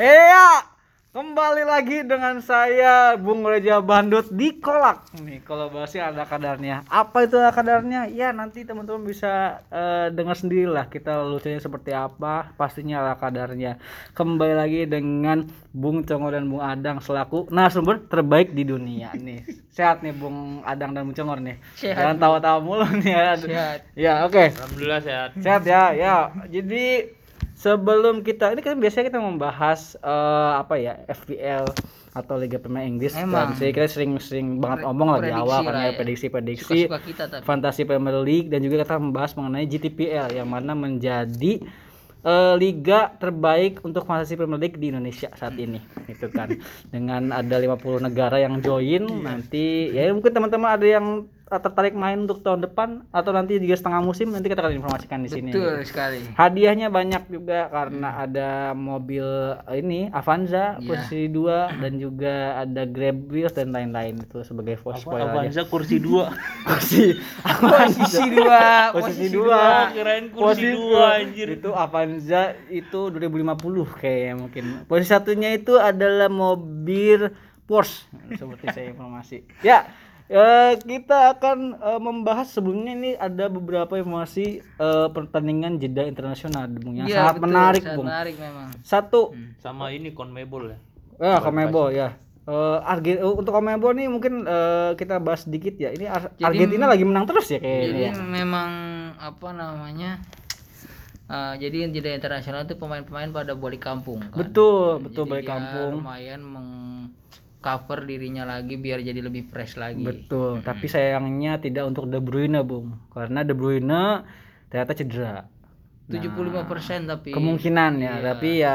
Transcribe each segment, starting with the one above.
Iya, kembali lagi dengan saya Bung Reja Bandut di Kolak nih. Kalau bahasnya ada kadarnya. Apa itu ada kadarnya? Ya nanti teman-teman bisa eh, dengar sendiri lah kita lucunya seperti apa. Pastinya ada kadarnya. Kembali lagi dengan Bung Congor dan Bung Adang selaku narasumber terbaik di dunia nih. Sehat nih Bung Adang dan Bung Congor nih. Sehat, Jangan tawa-tawa mulu nih ya. Sehat. Ya oke. Alhamdulillah sehat. Sehat ya, ya. Jadi sebelum kita ini kan biasanya kita membahas eh, apa ya FPL atau Liga Premier Inggris Emang. dan saya kira sering-sering banget omong lah di prediksi awal kan lah ya ya. prediksi-prediksi fantasi Premier League dan juga kita membahas mengenai GTPL yang mana menjadi eh, liga terbaik untuk fantasi Premier League di Indonesia saat ini itu kan dengan ada 50 negara yang join Iya. nanti ya mungkin teman-teman ada yang tertarik main untuk tahun depan atau nanti juga setengah musim nanti kita akan informasikan di sini Betul sekali. hadiahnya banyak juga karena ada mobil eh, ini Avanza Iya. posisi 2 dan juga ada Grab Wheels dan lain-lain itu sebagai voice spoiler aja. Avanza kursi dua. Posisi Posisi dua, posisi posisi dua. Kirain kursi dua anjir. Itu Avanza itu 2050 kayaknya mungkin. Posisi satunya itu adalah mobil Porsche seperti saya informasi. Ya, eh, kita akan eh, membahas sebelumnya ini ada beberapa informasi eh, pertandingan jeda internasional Bung yang Iya, sangat betul, menarik, sangat Bung. menarik memang. Satu, Sama ini Conmebol ya. ya Comebo ya. Eh, Arge- eh, untuk Comebo nih mungkin eh, kita bahas sedikit ya. Ini Ar- Argentina lagi menang terus ya kayaknya. Jadi ya. memang apa namanya? eh, jadi jeda internasional itu pemain-pemain pada balik kampung kan. Betul, betul Jadi balik dia kampung. Lumayan mengcover dirinya lagi biar jadi lebih fresh lagi. Betul, tapi sayangnya tidak untuk De Bruyne, Bung. Karena De Bruyne ternyata cedera. 75% tapi Kemungkinan ya, Iya. tapi ya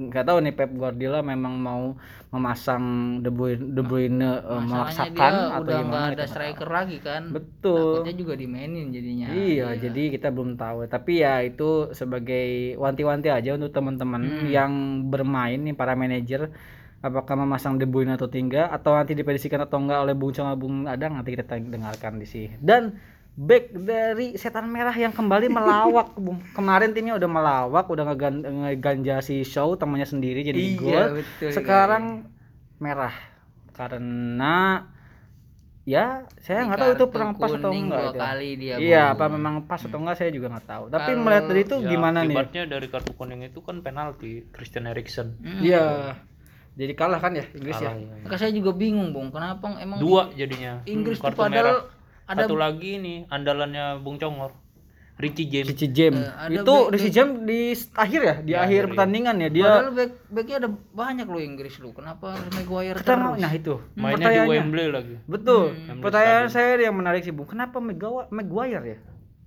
nggak tahu nih Pep Guardiola memang mau memasang De Bruyne, De Bruyne masalahnya memaksakan dia atau udah gimana ada striker lagi kan. tahu. Betul. Takutnya juga dimainin jadinya. Iya, jadi kita belum tahu. Tapi ya itu sebagai wanti-wanti aja untuk teman-teman Hmm. yang bermain nih para manajer apakah memasang De Bruyne atau tidak atau nanti diprediksikan atau enggak oleh Bung Cong Bung Adang nanti kita dengarkan di sini. Dan back dari setan merah yang kembali melawak Bung. Kemarin timnya udah melawak, udah ngegan- ngeganja si show temannya sendiri jadi Iya, gol. betul Sekarang merah karena ya saya nggak tahu itu kurang pas atau enggak dua kali dia Iya, Bung. apa memang pas atau enggak saya juga nggak tahu. Tapi Kalau- melihat dari itu Ya, gimana nih? Akibatnya dari kartu kuning itu kan penalti Christian Eriksen. Hmm. Iya. Jadi kalah kan ya Inggris Kalah, ya? ya. Maka saya juga bingung, Bung. Kenapa emang Dua jadinya. Inggris tuh kartu padahal merah. ada Satu lagi nih andalannya Bung Congor. Richie James. Cici James. Ada itu back- Rishi James di akhir ya, di Di akhir iya. pertandingan ya dia padahal back backnya ada banyak loh Inggris lu. Kenapa harus Maguire kita terus? nah itu Mainnya di pertanyaannya. Wembley lagi. Betul. Hmm. Pertanyaan saya yang menarik sih, Bung. Kenapa Maguire, Maguire ya?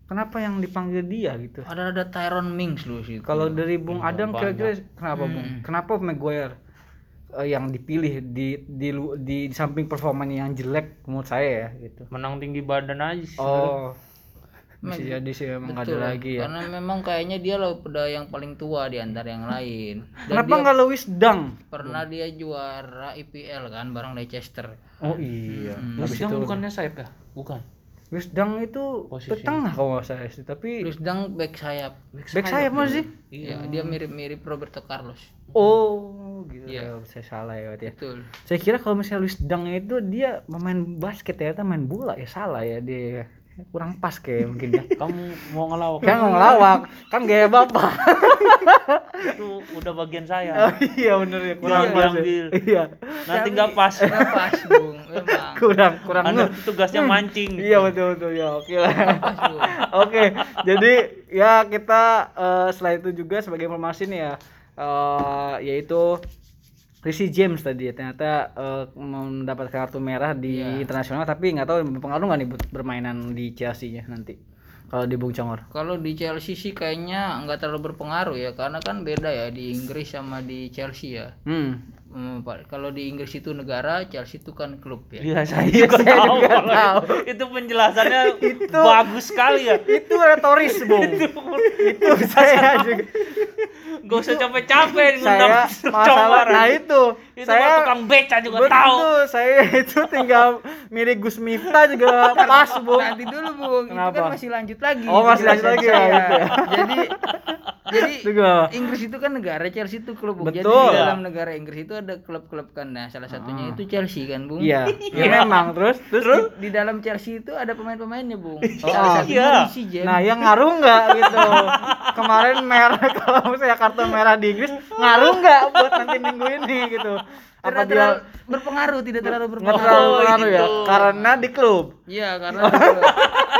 Kenapa yang dipanggil dia gitu? Ada ada Tyron Mings lu sih. Kalau dari Bung Iya, Adam kira-kira kenapa Bung? Hmm. Kenapa Maguire eh, yang dipilih di di, lu- di di samping performanya yang jelek menurut saya ya gitu. Menang tinggi badan aja sih. Oh. Bisa Mag- jadi sih memang nggak ada Betul. lagi ya. Karena memang kayaknya dia loh udah yang paling tua di antara yang lain. Dan Kenapa nggak Lewis Dang? pernah dia juara IPL kan bareng Leicester. Oh iya. Hmm. Terus itu bukannya sayap ya? Bukan. Lewis Dang itu Posisi. ke tengah kalau nggak salah sih, tapi Terus dang back sayap. back sayap masih. Iya, dia mirip-mirip Roberto Carlos. Oh, gitu Iya. ya. Saya salah ya berarti ya. Betul. Saya kira kalau misalnya Lewis Dang itu dia pemain basket ternyata main bola ya salah ya dia kurang pas kayak mungkin ya. Kamu mau ngelawak? kan mau ngelawak kan gaya bapak itu udah bagian saya. oh, iya bener ya kurang Jangan pas ya. diambil. iya Nanti nggak pas. Nggak pas, Bung. Memang. kurang kurang Anda tugasnya mancing. iya betul betul ya oke lah oke jadi ya kita eh, selain itu juga sebagai informasi nih ya eh, yaitu Rishi James tadi ya ternyata eh, mendapatkan kartu merah di Iya. internasional tapi nggak tahu berpengaruh nggak nih buat permainan di Chelsea nya nanti kalau di Bung Congor Kalau di Chelsea sih kayaknya nggak terlalu berpengaruh ya, karena kan beda ya di Inggris sama di Chelsea ya. hmm Hmm, Pak, kalau di Inggris itu negara, Chelsea itu kan klub ya. Iya, saya juga saya tahu. juga tahu. itu. Itu penjelasannya bagus sekali ya. itu retoris bung itu saya juga Gak usah capek-capek saya ngundang masalah nah itu, Itu saya tukang beca juga betul tahu. saya itu tinggal mirip Gus Miftah juga pas bung Nanti dulu Bung, itu Kenapa? kan masih lanjut lagi. Oh, masih lanjut penjelasan lagi ya, saya. gitu ya. Jadi Jadi. Inggris itu kan negara Chelsea itu klub Bung. Jadi Betul. di dalam negara Inggris itu ada klub-klub kan. Nah, salah satunya itu Chelsea kan, Bung. Iya, ya memang terus terus Di dalam Chelsea itu ada pemain-pemainnya, Bung. Oh, Salah iya. Nah, yang ngaruh nggak gitu? Kemarin merah kalau misalnya kartu merah di Inggris ngaruh nggak buat nanti minggu ini gitu? Tidak Apa terlalu dia berpengaruh, tidak terlalu nggak berpengaruh. terlalu Oh, pengaruh ya? gitu. Karena di klub. Iya, karena di klub.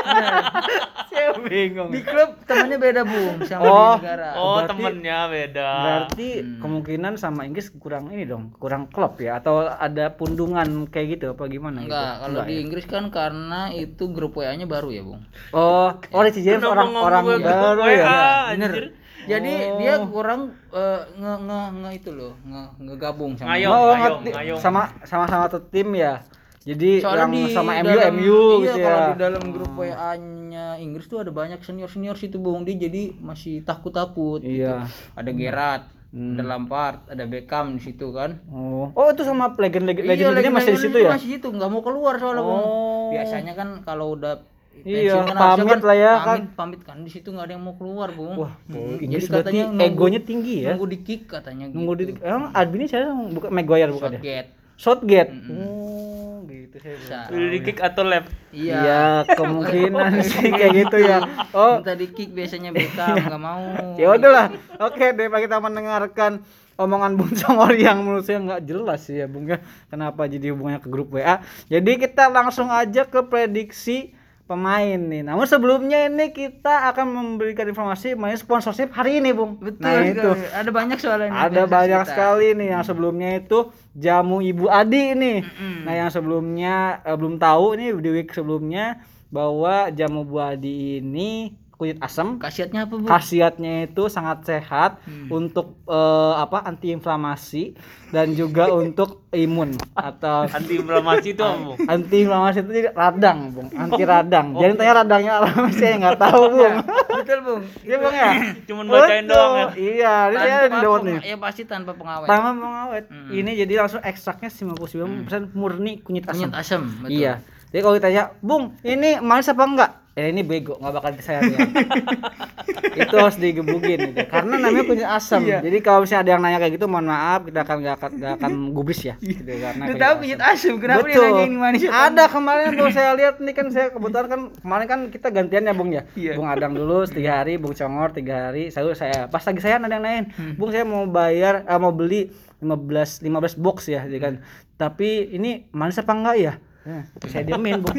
Nah, Saya bingung. di klub temannya beda, Bung, sama Oh. di negara. Oh, Berarti- temennya beda. Berarti Hmm. kemungkinan sama Inggris kurang ini dong, kurang klop ya? Atau ada pundungan kayak gitu apa gimana? gitu? Enggak, kalau Enggak di ya? Inggris kan karena itu grup WA-nya baru ya, Bung. Oh, oh Richie James orang orang baru WA, ya? Bener. Jadi Oh. dia kurang eh, nge nge nge itu loh, nge ngegabung sama Ngayong, oh, ngayong, ngayong. sama sama sama satu tim ya. Jadi Soalnya yang di sama MU dalam- MU iya, gitu kalau ya. di dalam grup WA-nya Inggris tuh ada banyak senior-senior situ Bung. Dia jadi masih takut-takut. gitu. Iya. Ada Gerrard, Hmm. ada Lampard, ada Beckham di situ kan. Oh, oh itu sama legend legend Iya, legend masih di situ ya? Masih situ, nggak mau keluar soalnya Bung. Oh. Biasanya kan kalau udah Iya, kan pamit lah ya, kan. pamit, pamit kan di situ nggak ada yang mau keluar Bung. Wah, Hmm, Jadi Inggris berarti katanya nunggu- egonya tinggi ya. Nunggu di kick katanya Nunggu di gitu. emang Albini saya bukan Maguire bukan ya? Shotgate. Shotgate. Mm-mm. Oh, gitu tahu Udah di ya. kick atau left? Iya. Iya, kemungkinan sih kayak gitu ya. Oh, Minta di kick biasanya Beckham nggak mau. ya udahlah. Oke, daripada kita mendengarkan omongan Bung Congor yang menurut saya nggak jelas sih ya Bung ya. Kenapa jadi hubungannya ke grup WA? Jadi kita langsung aja ke prediksi pemain nih. Namun sebelumnya ini kita akan memberikan informasi mengenai sponsorship hari ini, Bung. Betul nah, itu. Ada banyak soalnya ini Ada banyak kita. sekali nih yang sebelumnya itu jamu Ibu Adi nih. Mm-mm. Nah, yang sebelumnya eh, belum tahu nih di week sebelumnya bahwa jamu Bu Adi ini kunyit asam Khasiatnya apa, Bu? khasiatnya itu sangat sehat Hmm. untuk eh, apa antiinflamasi dan juga untuk imun atau Anti inflamasi itu apa, Bung? antiinflamasi itu jadi radang bung anti radang jangan tanya radangnya apa saya nggak tahu bung Betul, Bung. iya bung ya Cuman bacain Betul. doang ya. iya ini saya peng- nih Ya pasti tanpa pengawet. tanpa pengawet Hmm. ini jadi langsung ekstraknya 99% murni kunyit asam Kunyit asam, betul. iya jadi kalau ditanya bung ini manis apa enggak eh ini bego nggak bakal saya itu harus digebukin gitu. karena namanya kunyit asam Iya. jadi kalau misalnya ada yang nanya kayak gitu mohon maaf kita akan nggak akan nggak akan gubris ya gitu, karena Udah tahu kunyit asam, kenapa dia Betul. nanya ini manis ada kemarin tuh saya lihat nih kan saya kebetulan kan kemarin kan kita gantian ya bung ya Iya. bung adang dulu tiga hari bung congor tiga hari saya saya pas lagi saya ada yang nanyain Hmm. bung saya mau bayar eh, mau beli 15 15 box ya jadi kan tapi ini manis apa enggak ya Ya, saya diamin bung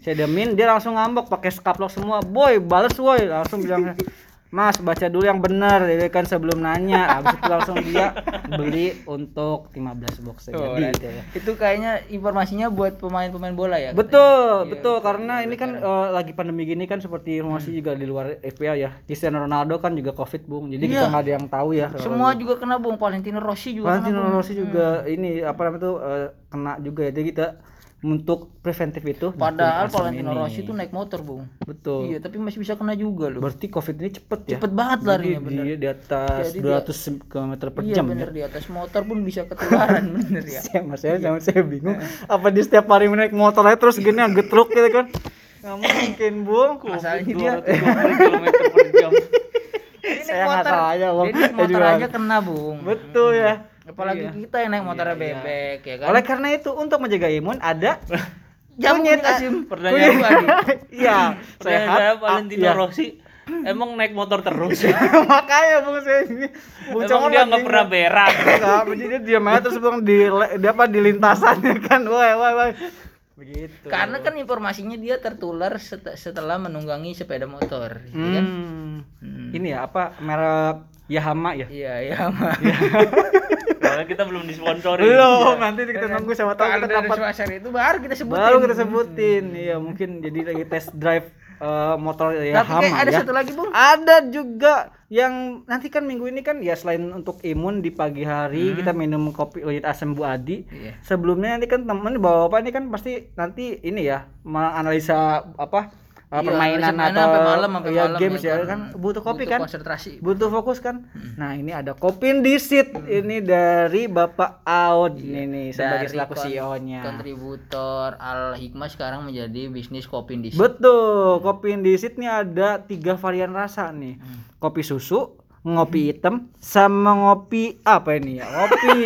saya diamin dia langsung ngambek pakai skaplok semua boy bales boy langsung bilang Mas baca dulu yang benar ya kan sebelum nanya habis itu langsung dia beli untuk 15 box Oh, jadi nanti. gitu ya. Itu kayaknya informasinya buat pemain-pemain bola ya. katanya? Betul, Iya, betul karena ini kan eh, lagi pandemi gini kan seperti informasi juga di luar FPA ya. Cristiano Ronaldo kan juga Covid, Bung. Jadi kita Iya. nggak ada yang tahu ya. Semua juga kena Bung, Valentino Rossi juga Valentino kena. Bung. Rossi juga ini apa namanya tuh eh, kena juga ya. Jadi kita untuk preventif itu Padahal Valentino. Rossi itu naik motor, Bung. betul. Iya, tapi masih bisa kena juga loh. Berarti Covid ini cepet ya. Cepet banget larinya bener. di, di atas Jadi dia- 200 km per Iya jam bener ya. di atas motor pun bisa ketularan bener ya. Saya mas saya sama saya bingung apa di setiap hari naik motor aja terus gini getruk gitu kan. Nggak mungkin, Bung. Masalahnya dia 220 km per jam. Dia Saya nggak motor, salah aja, Bung. dia motor aja kena bung. Betul ya. Apalagi Iya. kita yang naik motornya bebek ya kan. Oleh karena itu untuk menjaga imun ada Jamu kunyit kunyit asim. Pertanyaan Kunyit adim. Iya, sehat. saya ah, Valentino iya. Rossi emang naik motor terus. Makanya Bung saya ini. Bung emang dia nggak pernah berak. Enggak, jadi dia diam aja terus Bung di dia apa di lintasannya kan. Woi, woi, woi. Begitu. Karena kan informasinya dia tertular set- setelah menunggangi sepeda motor, ya kan? Hmm. Hmm. Ini ya apa merek Yahama ya? Iya, iya, mah. Soalnya kita belum disponsori. Belum, nanti kita nunggu sama tahu kita Swasar itu baru kita sebutin. baru kita sebutin. Iya, mungkin jadi lagi test drive eh, motor Tapi Yahama kayak ada ya. satu lagi, Bung. Ada juga yang nanti kan minggu ini kan ya selain untuk imun di pagi hari kita minum kopi kunyit asam Bu Adi. Iya. Sebelumnya nanti kan temen bawa bapak ini kan pasti nanti ini ya menganalisa apa uh, Iya, permainan atau sampai malam, sampai ya, malam games ya, kan. kan butuh kopi Butuh kan? konsentrasi. butuh fokus kan? Nah ini ada kopi disit. Ini dari bapak Aud ini nih sebagai Dari selaku CEO nya Kontributor Al Hikmah sekarang menjadi bisnis kopi di betul kopi disit nih ada tiga varian rasa nih. Kopi susu ngopi hitam sama ngopi apa ini ya? Ngopi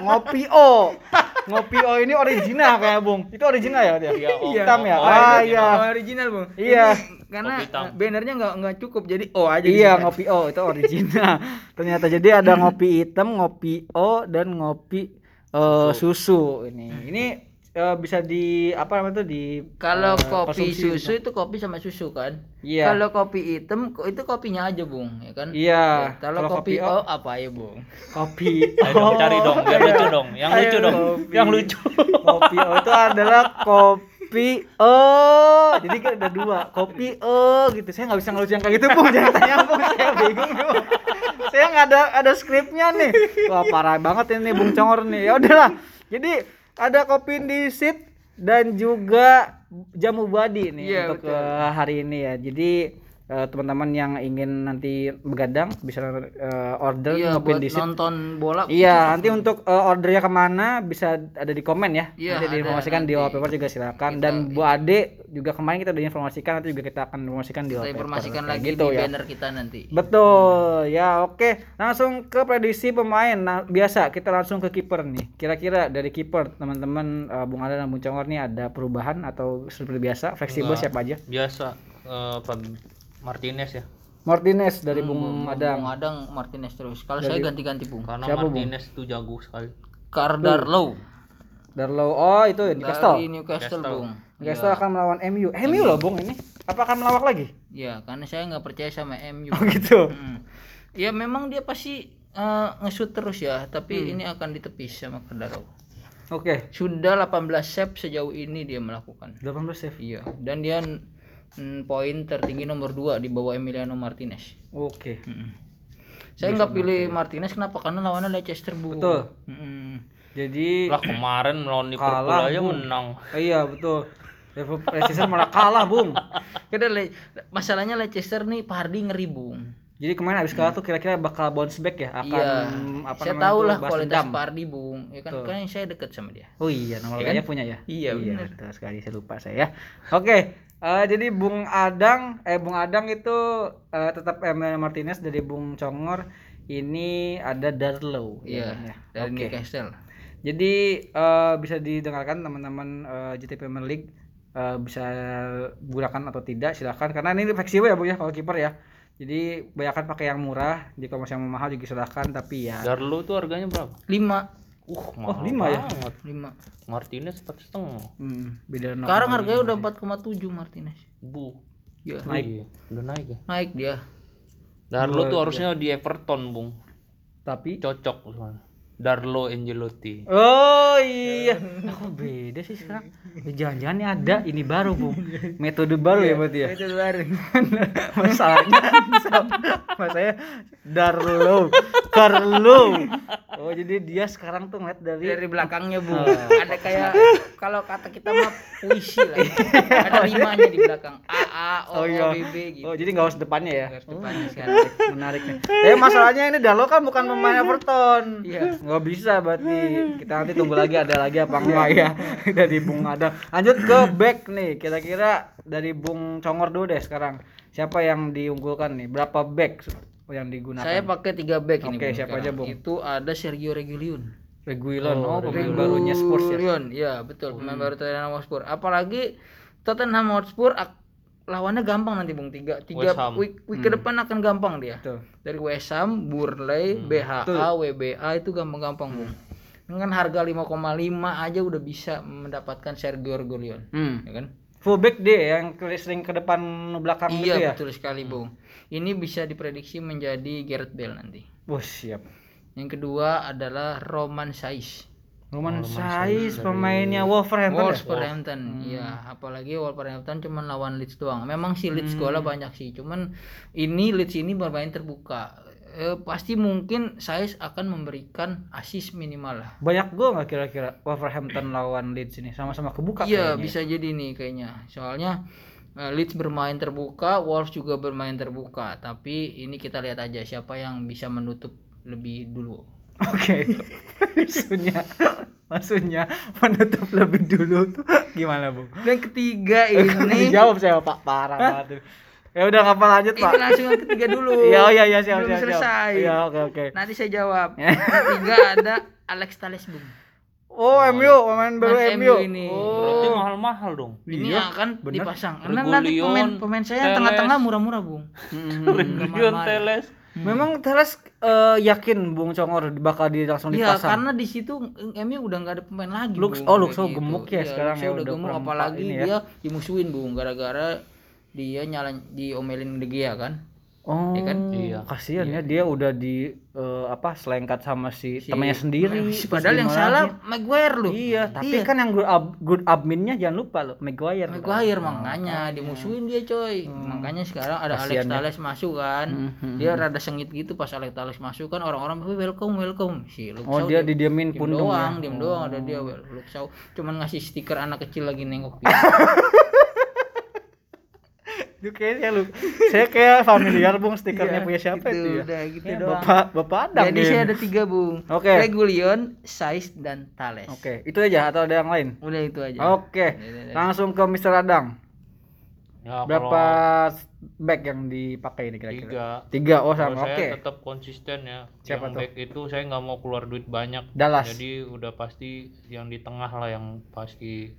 ngopi O. Ngopi O ini original kayak Bung. Itu original ya dia? Iya, O. Hitam ya? O, ah iya. Oh, original bung Iya. Ini karena bannernya nggak nggak cukup jadi O aja Iya, ngopi O itu original. Ternyata jadi ada ngopi hitam, ngopi O dan ngopi eh, susu ini. Ini eh, bisa di apa namanya tuh di kalau eh, kopi konsumsi. susu itu kopi sama susu kan Iya. kalau kopi hitam itu kopinya aja bung ya kan Iya. Ya, kalau kopi, O apa ya bung kopi Ayo dong cari dong, biar lucu dong. Yang Ayo, lucu dong. kopi. Yang lucu. kopi O itu adalah kopi O. Jadi kan ada dua, kopi O gitu. Saya nggak bisa ngelucu yang kayak gitu, Bung. Jangan tanya, Bung. Saya bingung, Bung. Saya nggak ada ada skripnya nih. Wah, parah banget ini Bung Congor nih. Ya udahlah. Jadi ada kopi disit dan juga jamu badi nih Iya, untuk betul. eh, hari ini ya. Jadi eh, teman-teman yang ingin nanti begadang bisa eh, order iya buat disit nonton bola Iya, nanti untuk uh, ordernya ke mana bisa ada di komen ya. Iya, nanti ada diinformasikan di wallpaper juga silakan. Kita- Dan Bu Ade juga kemarin kita udah informasikan nanti juga kita akan informasikan di kita wallpaper. informasikan lagi gitu di ya. banner kita nanti Betul. Ya, oke. Langsung ke prediksi pemain. Nah, biasa kita langsung ke kiper nih. Kira-kira dari kiper teman-teman uh, Bung Ade dan Bung Congor nih ada perubahan atau seperti biasa fleksibel Enggak. siapa aja? Biasa eh, Fab- Martinez ya. Martinez dari Hmm, Bung Bung Adang. Adang Martinez terus kalau saya ganti-ganti bung Karena Siapa, Bung? Martinez itu jago sekali. Kardarlow Darlow. Oh, itu ya, Newcastle. dari Newcastle Newcastle. bung Newcastle akan melawan MU. MU loh, Bung ini. Apa akan melawak lagi? ya karena saya nggak percaya sama MU Oh, gitu. Hmm. Ya memang dia pasti eh, nge-shoot terus ya, tapi Hmm. ini akan ditepis sama Kardarlow. Oke. Sudah 18 save sejauh ini dia melakukan. 18 save. Iya, dan dia mm, poin tertinggi nomor 2 di bawah Emiliano Martinez. Oke. Mm-mm. Saya nggak pilih Martinez kenapa? Karena lawannya Leicester bu. Betul. Mm-mm. Jadi Lah kemarin melawan Liverpool Kalah, aja Bung. menang. eh, iya betul. Liverpool Leicester malah kalah, Bung. Karena Le- masalahnya Leicester nih Pardi ngeri bung. Jadi kemarin habis kalah tuh kira-kira bakal bounce back ya, akan iya. apa saya namanya tahu tuh, lah kualitas dendam. Pardi bung. Ya kan, Betul. kan saya deket sama dia. Oh iya, nomor Iya kan? punya ya? Iya, bener. betul sekali saya lupa saya. Oke, eh, jadi Bung Adang eh Bung Adang itu eh, tetap Emiliano Martinez dari Bung Congor ini ada Darlow Iya. kan ya? Dari Oke. Newcastle. Jadi eh, bisa didengarkan teman-teman eh, GT Premier League eh, bisa gunakan atau tidak silahkan karena ini fleksibel ya bu ya kalau kiper ya. Jadi banyakkan pakai yang murah, jika masih yang mahal juga silahkan tapi ya. Darlo tuh harganya berapa? 5 Uh, mahal lima ya? banget. 5. Martinez empat setengah. Hmm, beda Sekarang harganya udah 4,7 Martinez. Bu. Ya, Naik. Iya, udah naik ya. naik dia. Darlo Dua- tuh harusnya di Everton, Bung. Tapi Cocok. Darlo Angelotti. Oh iya, aku beda sih sekarang. Jangan-jangan ini ada ini baru bu, metode baru ya berarti ya. Itu baru. Masalahnya, masalahnya Darlo, Carlo. Oh jadi dia sekarang tuh ngeliat dari, Dari belakangnya, Bu. Oh. Ada kayak kalau kata kita mah puisi lah. Ada rimanya di belakang. A A O Oh, O iya. B B gitu. Oh jadi nggak usah depannya ya. Garis depannya sekarang. Menarik, menarik nih. Tapi masalahnya ini Darlo kan bukan pemain Everton. Iya. Nggak bisa berarti. Kita nanti tunggu lagi ada lagi apa enggak ya dari Bung Adam. Lanjut ke back nih. Kira-kira dari Bung Congor dulu deh sekarang. Siapa yang diunggulkan nih? Berapa back yang digugunakan? Saya pakai tiga back ini. Oke, Bung, siapa sekarang. aja, Bung? Itu ada Sergio Reguilon. Reguilon. Oh, Oh, pemain barunya Spurs ya. Reguilon, Iya, betul. Pemain baru Tottenham Hotspur. Apalagi Tottenham Hotspur ak- lawannya gampang nanti Bung. Tiga tiga week, week ke depan akan gampang dia. Betul. dari West Ham, Burnley, BHA, WBA itu gampang-gampang Bung. Dengan harga 5,5 aja udah bisa mendapatkan Sergio Reguilon Hmm. ya kan? Fullback dia yang ke- sering ke depan belakang iya gitu ya. betul sekali Bung. Ini bisa diprediksi menjadi Gareth Bale nanti. Wah, siap. yang kedua adalah Roman Saiz Roman Saiz pemainnya Wolverhampton. ya? Wolverhampton, iya. Apalagi Wolverhampton cuma lawan Leeds doang. Memang sih Leeds sekolah banyak sih, cuman ini Leeds ini bermain terbuka. Eh, pasti mungkin Saiz akan memberikan assist minimal lah. Banyak gol nggak kira-kira Wolverhampton lawan Leeds ini sama-sama kebuka Iya, kayaknya. bisa jadi nih kayaknya. Soalnya eh, Leeds bermain terbuka, Wolves juga bermain terbuka. Tapi ini kita lihat aja siapa yang bisa menutup lebih dulu. Oke. maksudnya maksudnya menutup lebih dulu tuh gimana, Bu? Dan ketiga ini Dijawab saya Pak parah banget. Ya udah ngapa lanjut, Pak? Ini langsung yang ketiga dulu. Iya, oh, iya, iya, siap, Belum siap, selesai. Iya, oke, oke. Nanti saya jawab. Yang ketiga ada Alex Tales Bung. Oh, MU, pemain baru MU. MU ini. Berarti Oh. mahal-mahal dong. Ini Iya, akan bener. dipasang. Karena nanti pemain pemain saya Teles. tengah-tengah murah-murah, Bung. Hmm. Region Teles. Memang Teles eh, yakin Bung Congor bakal di langsung Iya, dipasang. karena di situ MU udah nggak ada pemain lagi. Lux- Bung, oh, Luxo kayak gemuk ya Iya, sekarang Luxo ya, udah gemuk apalagi ya. dia dimusuhin, Bung, gara-gara dia nyala diomelin De Gea kan. Oh, Iya kan? Iya. kasihan ya dia udah di eh, apa selengkat sama si, temannya sendiri. Si- Padahal yang salah Maguire loh. Iya, tapi kan yang good, ab- good adminnya jangan lupa loh, Maguire. Maguire makanya dimusuhin dia coy. Makanya sekarang ada Alex Kasian ya. Tales masuk kan. Mhm. Dia rada sengit gitu pas Alex Tales masuk kan orang-orang "Wih, welcome welcome. Si Luxau Oh, dia didiamin pundung doang, ya? diem doang ada dia well. Luxau cuman ngasih stiker anak kecil lagi nengok dia. Itu kayaknya lu. Saya kayak familiar Bung stikernya punya siapa gitu, itu ya? Udah gitu Ya, doang. Bapak Bapak Adam. Jadi saya ada tiga bung. Oke. Regulion, Saiz dan Thales. Oke, itu aja atau ada yang lain? Udah itu aja. Oke. Iya, iya, iya. Langsung ke Mr. Adang. Ya, Berapa kalau bag yang dipakai ini kira-kira? tiga. Tiga. Oh, sama. saya Oke. tetap konsisten ya. Siapa yang tuh? back itu saya nggak mau keluar duit banyak. Dallas. Jadi udah pasti yang di tengah lah yang pasti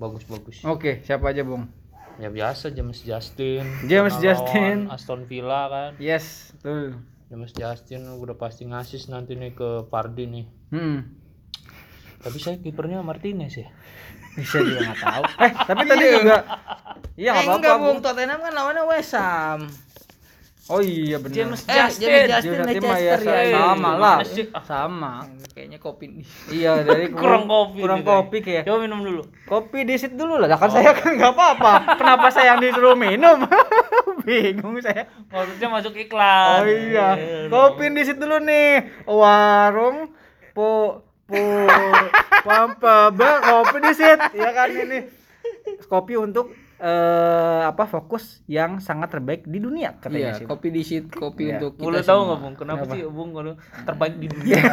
bagus-bagus. Oke, siapa aja, Bung? Ya biasa James Justin. James Justin. lawan Aston Villa kan. Yes, betul. James Justin udah pasti ngasih nanti nih ke Pardi nih. Hmm. Tapi saya kipernya Martinez ya. Bisa juga nggak tahu. Eh, tapi tadi juga Iya, eh, nggak enggak apa-apa. Tottenham kan lawannya West Ham. Oh iya benar. James Eh, Justin. James Justin ya Leicester ya. Eh, sama lah. Ah. Sama. Kayaknya kopi nih. Iya, dari Kurang kopi. Kurang kopi kayak. Coba minum dulu. Kopi disit dulu lah. Kan saya kan nggak apa-apa. Kenapa saya yang disuruh minum? Bingung saya. Maksudnya masuk iklan. Oh iya. Kopi disit dulu nih. Warung po po pampa ba kopi disit. Ya kan ini. Kopi untuk eh apa fokus yang sangat terbaik di dunia katanya Iya, sih. kopi di sit, kopi Iya. untuk kita Boleh tahu semua. nggak bung? Kenapa, Kenapa? sih bung kalau terbaik di dunia?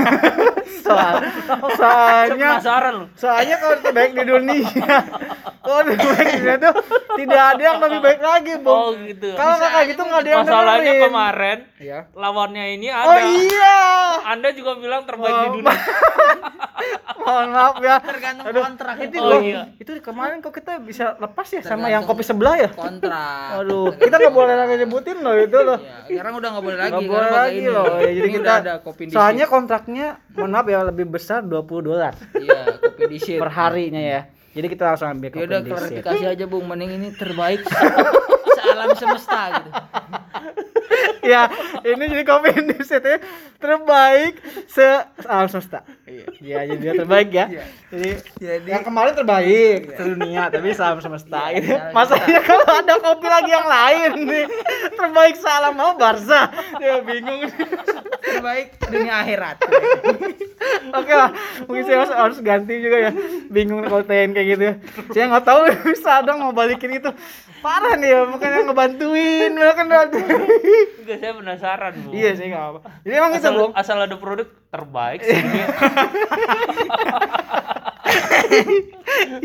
Soal, Saya soalnya penasaran loh. soalnya kalau terbaik di dunia kalau terbaik di dunia tuh tidak ada yang lebih baik lagi bung Oh gitu. kalau nggak kayak gitu nggak ada yang Masalahnya dengerin. kemarin ya lawannya ini ada. oh iya Anda juga bilang terbaik di Oh, dunia. mohon maaf ya Tergantung kontrak itu itu. Oh, loh, iya. itu kemarin kok kita bisa lepas ya sama Tergantung. Yang kopi sebelah ya Kontrak. aduh kita nggak boleh lagi nyebutin loh itu loh Ya, sekarang udah nggak boleh lagi. nggak boleh lagi ini. loh ya, jadi Ini kita ada kopi di soalnya kontraknya mohon maaf ya lebih besar 20 dolar Iya, kopi di sit. per harinya ya jadi kita langsung ambil kopi udah di sini. klarifikasi aja Bung, mending ini terbaik sealam semesta gitu. ya ini jadi kopi Indonesia ya terbaik se alam semesta iya. Jadi dia terbaik ya. Jadi, Jadi- yang kemarin terbaik sedunia tapi se alam semesta. Iya, gitu. iya, masanya kalau ada kopi lagi yang lain nih terbaik se alam mau Barca. Dia bingung. Terbaik dunia akhirat. oke lah mungkin saya harus, harus ganti juga ya. Bingung kalau tanyain kayak gitu ya. Saya nggak tahu bisa dong mau balikin itu. Parah nih ya bukannya ngebantuin ya kan Enggak, saya penasaran bu. iya sih nggak apa jadi emang itu Asal, bung asal ada produk terbaik sih.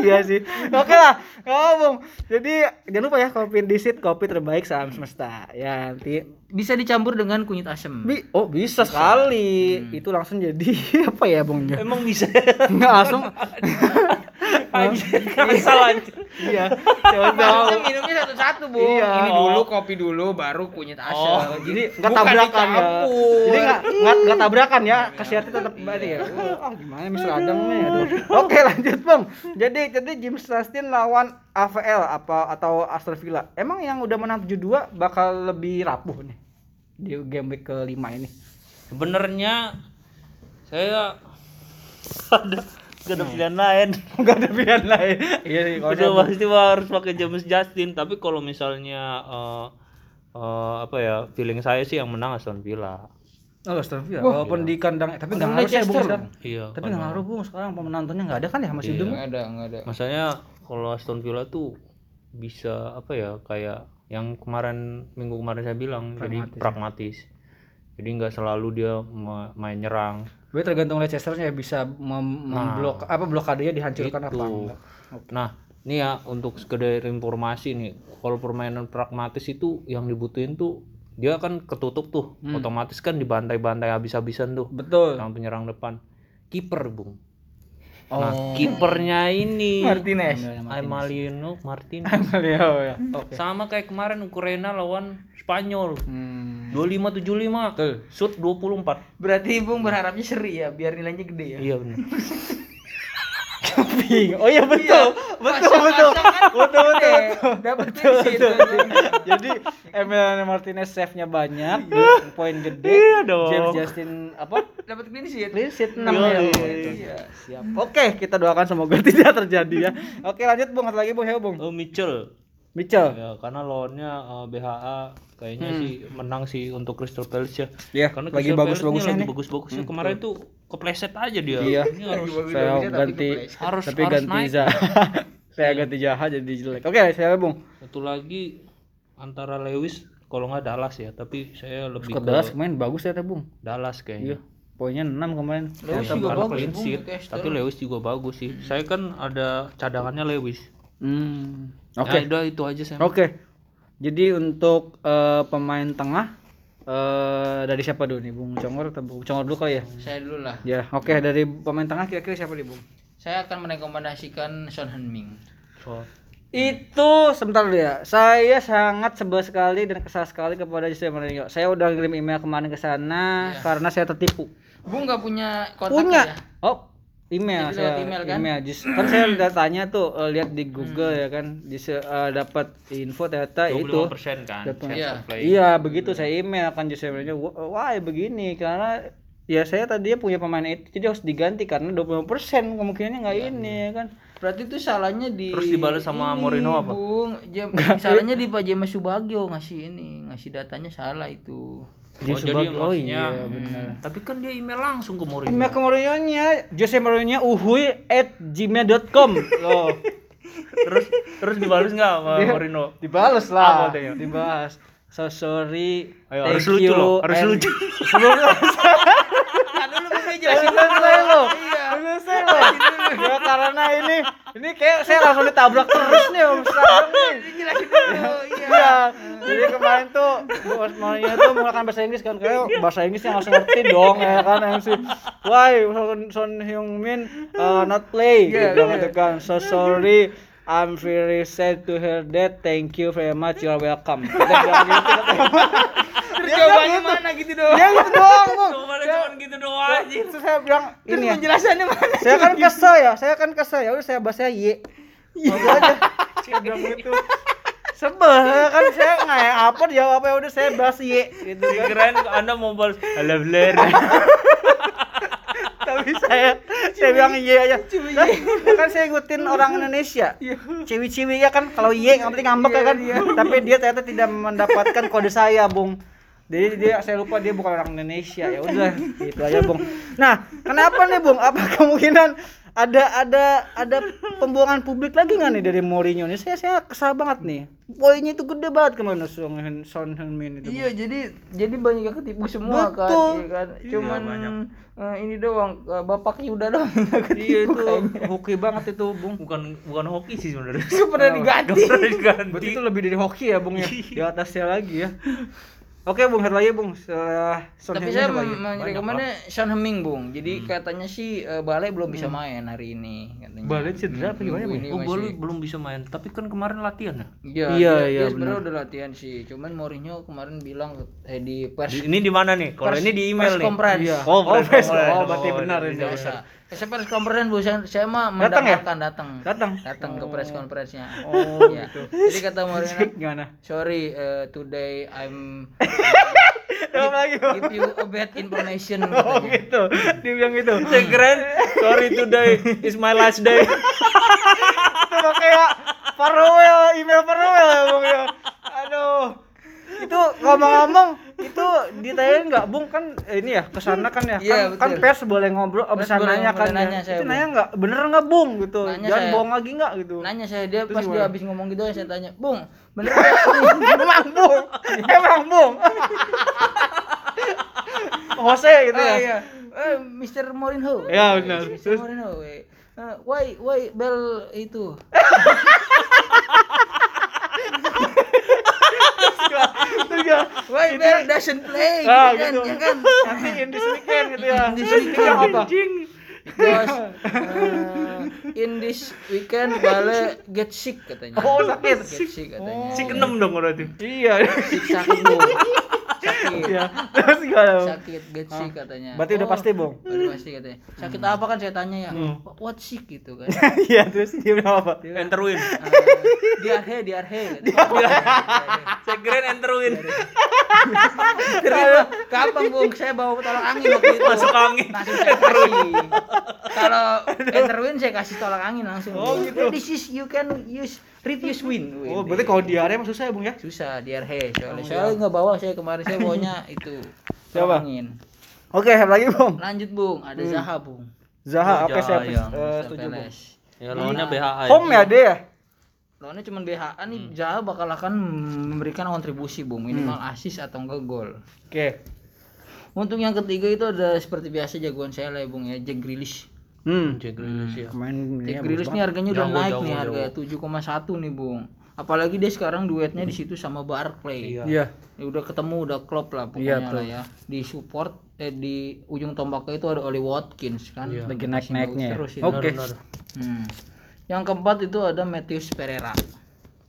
iya sih. Oke lah bung jadi jangan lupa ya kopi disit kopi terbaik salam semesta. Ya nanti Bisa dicampur dengan kunyit asem. Bi oh bisa, sekali. Itu langsung jadi apa ya bung? Ya Emang bisa. nggak langsung. Anjir, asal anjir. iya. Coba. minumnya satu-satu, Bu. Iya. Ini dulu kopi dulu baru kunyit asem. Oh, jadi nggak Bukan tabrakan ya. jadi nggak nggak nggak tabrakan ya. Kesehatan tetap balik ya. Ah gimana Mister Adam nih? Aduh. Oke lanjut bang jadi jadi James Justin lawan AVL apa atau Aston Villa? Emang yang udah menang 7-2 bakal lebih rapuh nih di game week kelima ini Sebenarnya saya ada gak ada pilihan lain. nggak ada pilihan lain iya sih kalau pasti harus pakai James Justin. Tapi kalau misalnya eh, eh, apa ya feeling saya sih yang menang Aston Villa. Oh, Aston Villa. Walaupun di kandang tapi nggak Kandang ngaruh sih Bung sekarang. Iya. Tapi nggak ngaruh Bung sekarang penontonnya nggak ada kan ya masih Iya. hidup. Enggak ada, enggak ada. Masanya kalau Aston Villa tuh bisa apa ya kayak yang kemarin minggu kemarin saya bilang jadi Pragmatis ya. pragmatis. Jadi nggak selalu dia ma- main nyerang. Gue tergantung Leicester-nya ya bisa mem- memblok apa blokadenya dihancurkan apa Itu. enggak. Nah, nih ya untuk sekedar informasi nih kalau permainan pragmatis itu yang dibutuhin tuh dia kan ketutup tuh otomatis kan dibantai-bantai habis-habisan tuh Betul. sama penyerang depan kiper bung nah kipernya ini. Martinez. Amalino Martinez. Ya, ya. Oke. sama kayak kemarin Ukraina lawan Spanyol. Hmm. 25 75 Betul. shoot 24 berarti Bung berharapnya seri ya biar nilainya gede ya? Iya benar Oh iya betul. betul betul. Betul betul. dapat Betul, clean sheet. betul. Jadi Emiliano Martinez save-nya banyak, poin gede. Iya dong. James Justin apa? dapat clean sheet Clean sheet 6 Iya, ya. iya, Iya, siap. Oke, kita doakan semoga tidak terjadi ya. Oke, lanjut Bung, satu lagi Bung, ya Bung. oh Mitchell Mitchell. ya karena lawannya eh, BHA kayaknya sih menang sih untuk Crystal Palace ya Ya, karena lagi bagus-bagusnya lagi nih. bagus-bagusnya kemarin tuh kepleset aja dia Iya. ini harus Saya ganti harus tapi harus ganti Zaha. saya ganti Zaha jadi jelek. Oke, saya Bung. satu lagi antara Lewis kalau nggak Dallas ya tapi saya lebih Scott ke Dallas kemarin bagus ya Bung. Dallas kayaknya Poinnya 6 kemarin. Lewis juga bagus, Bung, tapi Lewis juga bagus sih saya kan ada cadangannya Lewis Hmm. oke Oke. udah itu aja saya Oke. Jadi untuk eh, pemain tengah eh dari siapa dulu nih Bung Congor atau Bung Congor dulu kali ya? saya dulu lah Ya, oke dari pemain tengah kira-kira siapa nih Bung? saya akan merekomendasikan Son Heung-min Oh. Itu sebentar dulu ya. Saya sangat sebel sekali dan kesal sekali kepada Jose Mourinho. Saya udah ngirim email kemarin ke sana karena saya tertipu. Bung nggak punya kontak Punya. ya Oh, email Jadi saya lewat email kan? Just- kan saya udah tanya tuh eh, lihat di Google ya kan, di dapat info ternyata itu 25% kan Dapat- Iya. Iya begitu saya email kan Jose Mourinho. "Wah, begini karena ya saya tadinya punya pemain itu jadi harus diganti karena 20% kemungkinannya nggak ini ya kan. berarti itu salahnya di Terus dibalas sama Mourinho apa? Bung salahnya di Pak James Subagio ngasih ini ngasih datanya salah itu Dia Oh, jadi sebagai- oh iya benar. tapi kan dia email langsung ke Mourinho Email ke Mourinho nya Jose Mourinho uhui at gmail.com loh terus terus dibalas nggak sama Mourinho dibales Apa lah katanya? dibahas so sorry Ayo, thank harus lucu loh, harus and- lucu. sebelum kan dulu Bung jelasin Iya. Ya karena ini ini kayak saya langsung ditabrak terus nih om sekarang nih. Dulu iya. Iya, jadi kemarin tuh bos Mourinho tuh menggunakan bahasa Inggris kan kayak bahasa Inggris yang langsung ngerti dong ya kan yang si why Son, Son Heung Min uh, not play? Iya, gitu iya. gitu kan. So sorry I'm very sad to hear that. Thank you very much. You are welcome. Kita bilang gitu. terus Dia jawabannya gitu. mana gitu doang Ya gitu doang. Jawabannya cuma gitu doang. Terus saya bilang terus ini ya. penjelasannya mana Saya kan kesel ya. Saya kan kesel ya. Udah saya bahasa Y. Gitu aja. Saya bilang gitu. Sebel kan saya nggak apa jawab apa ya udah saya bahas Y gitu kan. Kirain anda mau balas halo Blair tapi saya saya bilang iya aja. Lah, ya kan saya ikutin orang Indonesia. Ciwi-ciwi ya kan kalau iya nggak penting ngambek ya kan. tapi dia ternyata tidak mendapatkan kode saya bung. Jadi dia saya lupa dia bukan orang Indonesia. Ya udah gitu aja bung. Nah kenapa nih bung? Apa kemungkinan ada ada ada pembuangan publik lagi nggak nih dari Mourinho nih saya saya kesal banget nih poinnya itu gede banget ke mana Son Heung- Son Heung-min itu. Iya, jadi jadi banyak yang ketipu semua Betul. kan, iya kan. Iya, Cuman banyak. eh, ini doang eh, Bapak Yuda doang yang nggak iya ketipu itu kayaknya. hoki banget itu bung bukan bukan hoki sih sebenarnya Nggak pernah diganti. Nggak pernah diganti Berarti itu lebih dari hoki ya Bung ya. Di atasnya lagi ya. Oke Bung, satu lagi Bung. Setelah Son Tapi saya merekomendasikan Son Heung-min, Bung. Jadi katanya sih eh, Bale belum bisa main hari ini katanya. Bale cedera apa gimana, Bung? Ini oh masih- boleh belum bisa main tapi kan kemarin latihan ya Iya, Iya, iya, iya, dia sebenarnya udah latihan sih. Cuman Mourinho kemarin bilang eh, di pers ini di mana nih kalau ini di email press nih conference. Iya. oh, Oh, press oh, berarti benar iya, ini. biasa. Saya press conference Bu, saya, saya mah Datang ya? datang. Datang. Datang ke press conference-nya. Oh, Iya. Jadi kata Mourinho, Gimana? sorry eh, today I'm Apa lagi? Give you a bad information Oh katanya. gitu. Dia bilang gitu. Saya keren sorry today is my last day Itu kayak farewell, email farewell ya Bung ya. Aduh. Itu ngomong-ngomong itu ditanyain nggak Bung kan eh, ini ya ke sana kan ya Iya, kan, kan betul. pers boleh ngobrol Pers bisa boleh nanya kan boleh ya. nanya saya, itu nanya nggak bener nggak Bung gitu Nanya jangan saya. bohong lagi nggak gitu Nanya saya dia Terus pas dia gimana? habis ngomong gitu saya tanya, "Bung, bener emang bung emang bung Jose gitu Oh ya iya. Eh, Mr. Mourinho. Iya, benar. Mr. Terus? Mourinho. eh, eh, eh, why why Bell itu Enggak. why Bell doesn't play Ah, gitu kan gitu. ya kan Nanti in this weekend gitu ya. In this weekend. dia apa? because uh, in this weekend Bale get sick katanya Oh, sakit. get sick katanya Si keenem dong berarti. Iya. sick sakit sakit Iya. Terus gimana? Sakit get sick katanya Berarti udah Oh, pasti, Bung. udah pasti katanya sakit apa kan saya tanya ya what sick gitu kan Iya, terus dia bilang apa? Enterwin. Uh, diarhe diarhe katanya. Saya kirain Enterwin. Terima. Kapan bung? Saya bawa tolak angin waktu itu. Masuk angin. Langsung saya kasih. Kalau Enterwin saya kasih tolak angin langsung. Oh, gitu. This is you can use refuse win. Win. Oh, berarti kalau diare emang susah ya, Bung ya? susah diarhe soalnya. Saya nggak bawa saya kemarin saya bawanya itu. Siapa? Angin. Oke, have lagi, Bung. Lanjut bung, ada Zaha bung. Zaha Oh, apa ya. eh, setuju, Bung. Ya lawannya BHA. Home ya dia ya? Lawannya cuma BHA nih Zaha bakal akan memberikan kontribusi bung minimal assist atau enggak gol. Oke. Untuk yang ketiga itu ada seperti biasa jagoan saya lah ya bung ya Jack Grealish. Hmm. Jack Grealish ya. Kemarin ini Jack ya, Grealish nih harganya udah Jago, naik jago, nih jago. harga 7,1 nih bung. Apalagi dia sekarang duetnya di situ sama Barclay. Iya. Iya. Ya udah ketemu udah klop lah Iya, pokoknya lah ya. Di support eh di ujung tombaknya itu ada Oli Watkins kan. Iya. Lagi naik-naiknya ya. Ini. Oke. Benar. Hmm. Yang keempat itu ada Matthews Pereira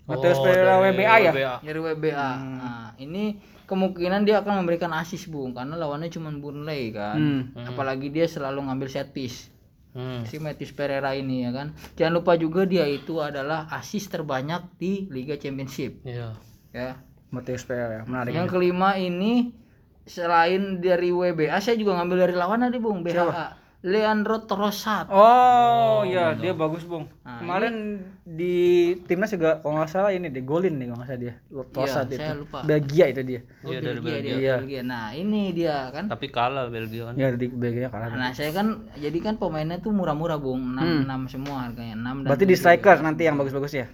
Oh, Pereira dari WBA ya? WBA. dari WBA. Nah, ini kemungkinan dia akan memberikan assist bung karena lawannya cuma Burnley kan. Hmm. Apalagi dia selalu ngambil set piece. Hmm. si Matthews Pereira ini ya kan. Jangan lupa juga dia itu adalah assist terbanyak di Liga Championship Iya. ya. Mateus Pereira, menarik. Yang kelima ini selain dari WBA saya juga ngambil dari lawan tadi Bung BHA. Leandro Trossard. Oh, iya, dia bagus, Bung. Nah, Kemarin di timnas juga kalau nggak salah ini deh golin nih kalau nggak salah dia. Iya, itu. saya lupa. Belgia itu dia. Oh, Iya, dari Belgia dia, Belgia. Belgia. Nah, ini dia kan. Tapi kalah Belgia kan. Ya di Belgia kalah. Nah, saya kan jadi kan pemainnya tuh murah-murah, Bung. 6 6 semua harganya. 6 dan Hmm. Berarti di tujuh. striker nanti yang bagus-bagus ya.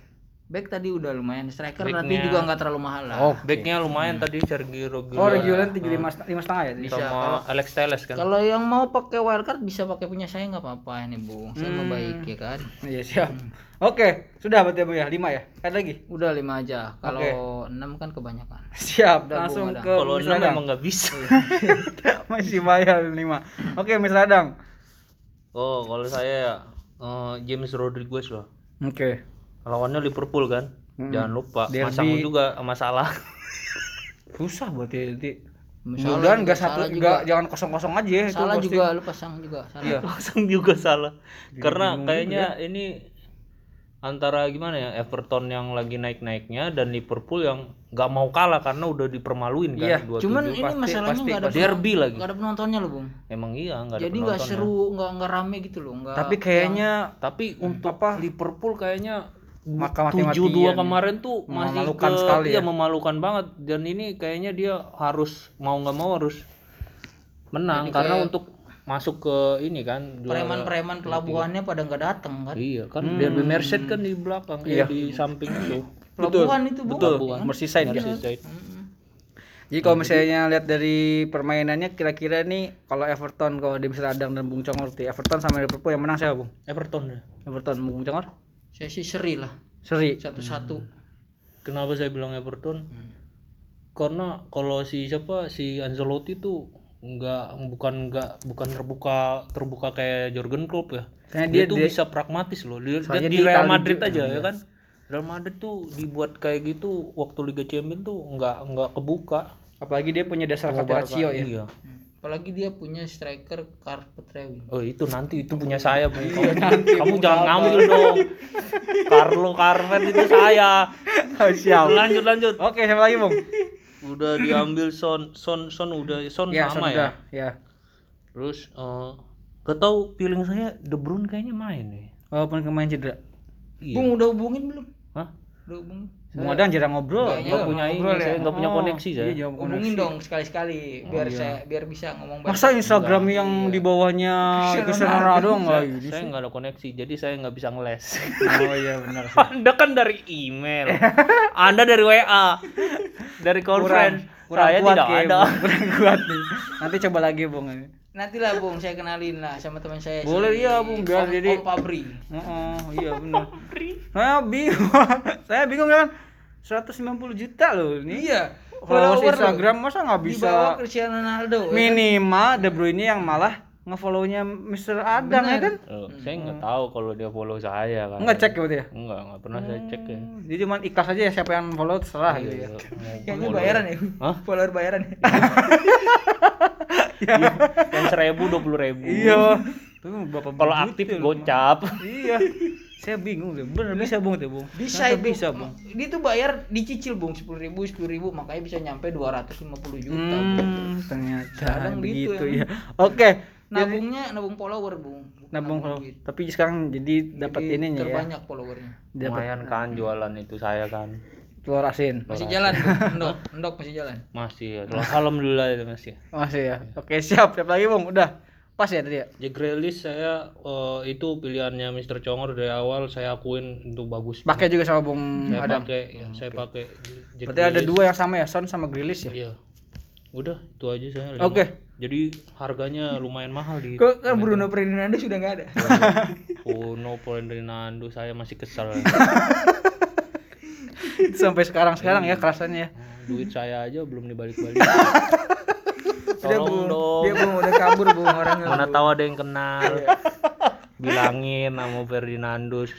Back tadi udah lumayan. Striker nanti Backnya- juga nggak terlalu mahal lah. Oh, Backnya lumayan tadi Sergio Roguel. Oh, Regulan tiga lima lima setengah ya. Bisa. sama Alex Telles kan. Kalau yang mau pakai wildcard bisa pakai punya saya nggak apa-apa ini bung. Saya mau baik ya kan. Iya siap. Oke, sudah berarti Bung ya lima ya. Ada lagi. Udah lima aja. Kalau enam kan kebanyakan. Siap. Udah, Langsung ke Kalau enam Radang. emang nggak bisa. Masih bayar lima. Oke, Miss Radang. Oh, kalau saya ya eh, James Rodriguez lah. Oke. Lawannya Liverpool kan. Hmm. Jangan lupa Derby. masang juga masalah. Susah berarti nanti. Salah Mudah-mudahan juga, nggak satu salah nggak juga. jangan kosong-kosong aja ya, itu Salah posting. juga lu pasang juga. Salah. Iya. Masang juga salah. Karena kayaknya ini antara gimana ya Everton yang lagi naik-naiknya dan Liverpool yang nggak mau kalah karena udah dipermaluin kan Iya, 27. Cuman ini pasti- masalahnya pasti- nggak ada pasti. Derby lagi. Nggak ada penontonnya loh bung. emang iya nggak ada Jadi nggak seru, nggak nggak rame gitu loh. Nggak. Tapi kayaknya Tapi untuk apa? Liverpool kayaknya Maka tujuh dua kemarin tuh masih Memalukan ke, sekali iya ya. memalukan banget dan ini kayaknya dia harus mau nggak mau harus menang Jadi karena kayak- untuk masuk ke ini kan preman-preman pelabuhannya pada nggak datang kan. iya kan Derby Merseyside kan di belakang Iya. iya. di samping itu Pelabuhan itu betul. Pelabuhan. Merseyside ya. Merseyside. Jadi kalau misalnya lihat dari permainannya kira-kira nih kalau Everton kalau di Radang dan Bung Congor Everton sama Liverpool yang menang siapa, Bung? Everton ya Everton Bung Congor? Saya sih seri lah. Seri. Satu-satu. kenapa saya bilang Everton karena kalau si siapa si Ancelotti tuh nggak bukan nggak bukan terbuka terbuka kayak Jurgen Klopp ya Karena dia, dia- tuh dia- bisa pragmatis loh dia, dia di di Real Madrid juga, aja iya. ya kan Real Madrid tuh dibuat kayak gitu waktu Liga Champions tuh nggak nggak kebuka Apalagi dia punya dasar. Catenaccio ya. iya Apalagi dia punya striker Carpet Rewin. oh itu nanti itu punya saya Bu. kamu, kamu jangan ngambil dong Carlo Carvet itu saya Siap. lanjut lanjut Oke, siapa lagi, Bung? udah diambil Son Son Son udah Son Ya, sama sudah. ya Ya. terus eh gak tahu feeling saya De Bruyne kayaknya main nih Walaupun kemarin cedera. iya Bung udah hubungin belum? Hah? Udah hubungin. Bung Adang jarang ngobrol. Nggak, nggak punya ini Ngobrol ya? saya nggak punya Oh, koneksi saya Iya, jangan Hubungin dong sekali-sekali biar saya biar bisa ngomong banyak. Masa Instagram yang di bawahnya Cristiano Ronaldo enggak saya, ini saya sih? nggak ada koneksi jadi saya nggak bisa ngeles Oh iya benar sih. anda kan dari email anda dari WA dari call friend kurang saya kuat tidak ada kurang kuat nih. Nanti coba lagi, Bung. Nanti lah Bung saya kenalin lah sama teman saya Boleh, iya, Bung, biar Om- jadi- Om Pabri Oh, iya benar. Saya bingung. Saya bingung kan 190 juta loh ini. iya Followers follower Instagram masa nggak di bawah bisa Cristiano Ronaldo ya kan? minimal De Bruyne yang malah nge-follow-nya Mr. Adang ya kan? Oh, saya nggak tahu kalau dia follow saya kan Enggak cek ya berarti ya? Enggak, enggak pernah saya cek ya Jadi cuma ikhlas aja ya siapa yang follow terserah gitu ya. Iya, mau kayaknya follow. bayaran ya Hah? follower bayaran ya yang seribu dua puluh ribu Iya. Tuh berapa kalau juta aktif loh. gocap Iya. Saya bingung deh. Bener bisa Bung tuh, Bung. bisa itu bisa, Bung. dia tuh bayar dicicil bung sepuluh ribu sepuluh ribu makanya bisa nyampe 250 juta Bung. Hmm, ternyata Kadang gitu begitu ya. ya. Oke. nabungnya nabung follower bung Bukan Nabung kalau duit. tapi sekarang jadi dapat ininya ya. terbanyak followernya Dapat lumayan kan jualan itu saya kan telur asin. masih jalan Bung. endok endok masih jalan masih ya alhamdulillah itu masih Masih ya. Oke, siap. Siap lagi, Bung. Udah. Pas ya tadi ya? Jack Grealish saya eh, itu pilihannya Mr. Congor dari awal saya akuin untuk bagus Pakai juga sama Bung saya Adam. pakai ya, saya pakai Jack Berarti ada dua yang sama ya, Son sama Grealish ya? Iya. Udah, itu aja saya. Oke. lima. Jadi harganya lumayan mahal di kok kan Bruno Fernandes sudah nggak ada Oh, no Ferdinando saya masih kesal. Sampai sekarang-sekarang ya kerasannya ya. Duit saya aja belum dibalik-balik. dia Tolong Bung dong. dia Bung udah kabur Bung orangnya Mana tahu ada yang kenal. Bilangin sama Ferdinandus.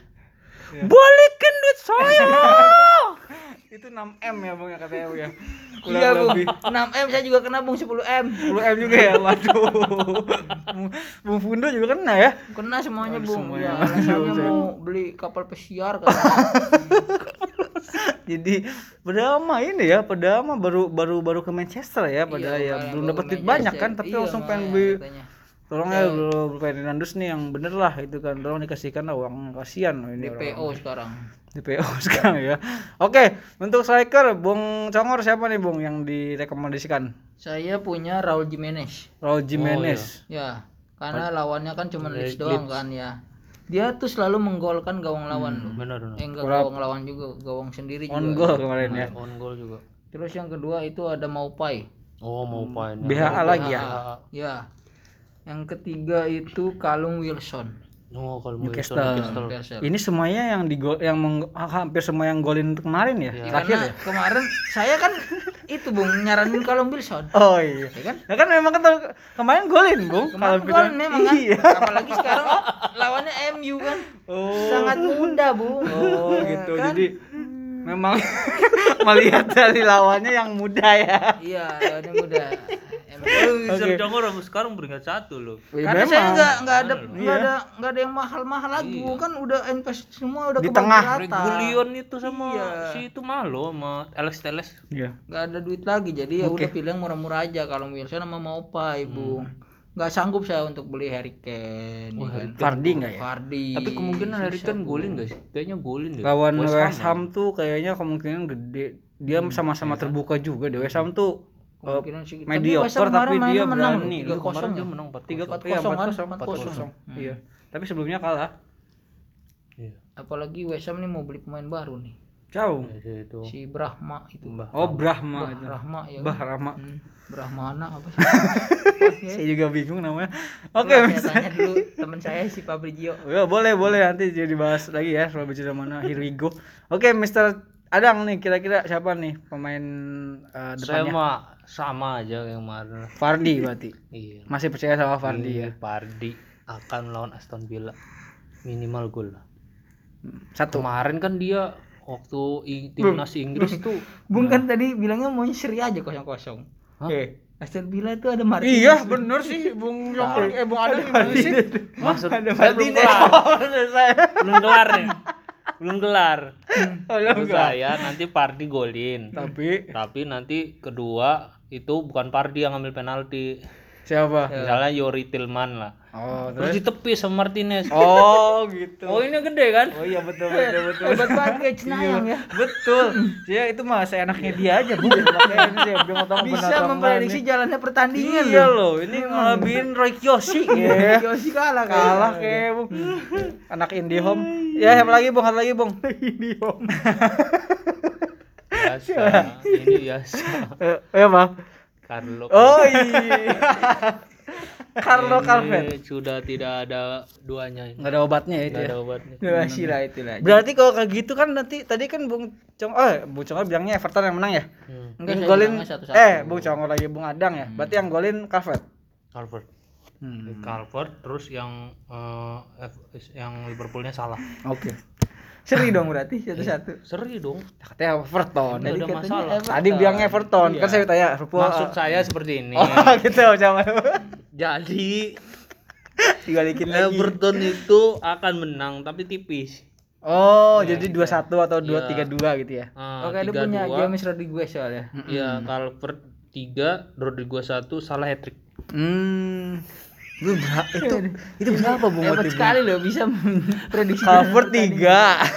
Balikin duit saya. Itu 6M ya, Bung ya katanya Bung ya. iya Bung 6M saya juga kena Bung 10M 10M juga ya. Waduh. Bung- Bung Fundo juga kena ya. kena semuanya Bung semuanya. ya alasannya mau beli kapal pesiar katanya Jadi Pedama ini ya, Pedama baru baru baru ke Manchester ya, padahal Iya, ya belum dapat duit banyak kan, tapi Iya, langsung pengen beli. tolong ya bro Fernandus nih yang bener lah itu kan. Tolong dikasihkan lah uang kasihan ini orang. DPO sekarang. DPO sekarang ya. Oke untuk striker Bung Congor siapa nih Bung yang direkomendasikan? Saya punya Raul Jimenez. Raul Jimenez. Ya karena lawannya kan cuma Leeds. doang kan ya dia tuh selalu menggolkan gawang lawan loh Benar benar. eh enggak gawang lawan juga gawang sendiri on juga. goal kemarin ya. On goal juga. terus yang kedua itu ada Maupai Oh, mau pain. BHA lagi ya? Ya. Yang ketiga itu Kalung Wilson. Oh, kalau Newcastle. Newcastle. Newcastle. ini semuanya yang di gol yang meng- hampir semua yang golin kemarin ya? Ya, terakhir karena ya? kemarin saya kan itu bung nyaranin Kalung Wilson oh iya. Ya kan? Nah kan memang kan kemarin golin Bung kemarin Kalau gol bisa- memang kan. Iya. Apalagi sekarang lawannya MU kan. Oh. Sangat muda bung. Oh Ya gitu. kan? Jadi memang melihat dari lawannya yang muda ya. iya lawannya muda Mr. Congor aku sekarang peringkat satu loh. karena saya nggak nggak ada Iya. nggak ada nggak ada yang mahal-mahal lagi Bu. kan udah invest semua udah Di kebagi tengah. rata Regulion itu sama Iya. si itu malo sama Alex Teles. Iya. nggak ada duit lagi jadi ya udah pilih yang murah-murah aja kalau Wilson sama Maupai bung nggak sanggup saya untuk beli Harry Kane ya kan? Fardi nggak ya? Fardi Tapi kemungkinan Harry Kane golin gak sih? Kayaknya golin deh. Lawan West Ham tuh kayaknya kemungkinan gede. Dia sama-sama terbuka juga deh. West Ham tuh uh, Kemungkinan sih. mediocre West Ham tapi dia menang berani. loh, 3-0 Kemarin ya. dia menang 4 Tiga 4-0 iya, kan? 4-0. Iya. Tapi sebelumnya kalah. Iya. apalagi West Ham nih mau beli pemain baru nih Jauh. Ya, itu. si Brahma itu Oh Brahma itu. Brahma ya Bah kan? Rama. Hmm, Brahmana apa sih Saya juga bingung namanya. Oke, Oke, saya tanya dulu teman saya si Fabrizio. Ya boleh boleh nanti jadi bahas lagi ya soal bicara mana Here we go. Oke Mister Adang nih kira-kira siapa nih pemain uh, Saya depannya? mah sama aja yang kemarin. Fardi berarti. Iya. Masih percaya sama Fardi ya. Fardi akan lawan Aston Villa minimal gol lah. Satu. Kemarin kan dia waktu timnas Inggris tuh Bung kan tadi bilangnya mau seri aja kosong kosong. Eh. Aston Villa itu ada Martinez. Iya bener sih Bung Jongkol eh Bung Adang gimana sih? maksud Ada belum Martinez. kelar, saya. belum kelar nih. Belum kelar. Oh, enggak. saya nanti Fardi golin. Tapi Tapi nanti kedua itu bukan Fardi yang ambil penalti. Siapa? Misalnya Yori Tillman lah. Oh, Terus terus. ditepis sama Martinez. Oh, gitu. Oh ini gede kan? Oh iya betul betul betul. Hebat banget kayak Cenayang ya. Betul. Dia itu mah seenaknya dia aja, Bu. Makanya ini dia bilang otong Bisa memprediksi jalannya pertandingan Iya loh, ini ngelebihin Roy Kiyoshi ya. Yosi kalah kan. Kalah kayak Bung. Anak Indihome. Ya, siapa lagi Bung? Satu lagi Bung. Indihome. Biasa. Ini biasa. Eh, eh, Bang. Carlo. Oh iya. Carlo Calvet. sudah tidak ada duanya. Nggak ada obatnya ya itu Nggak ya. ada obatnya. Durasi lah itulah. Berarti kalau kayak gitu kan nanti tadi kan Bung Cong oh Bung Congol bilangnya Everton yang menang ya? Hmm. Enggak, golin eh Bung Congol lagi Bung Adang ya. Berarti yang golin Calvert. Calvert. Hmm. Calvert terus yang eh, F- yang Liverpoolnya salah. Oke. Seri dong berarti satu-satu. Seri dong. Katanya Everton. Ada katanya masalah. Everton. Tadi bilangnya Everton. Kan Iya. saya tanya Liverpool. Maksud saya seperti ini. Oh gitu sama. Jadi Dibalikin lagi. Everton itu akan menang tapi tipis. Oh, jadi 2-1 atau Iya. 2-3-2 gitu ya. Ah, Oke, dia punya 3-2. James Rodriguez soalnya. Iya, Calvert 3, Rodrigo 1, salah hat trick. Hmm. Itu berapa itu? Itu berapa Bung? Hebat sekali loh bisa memprediksi. Cover 3.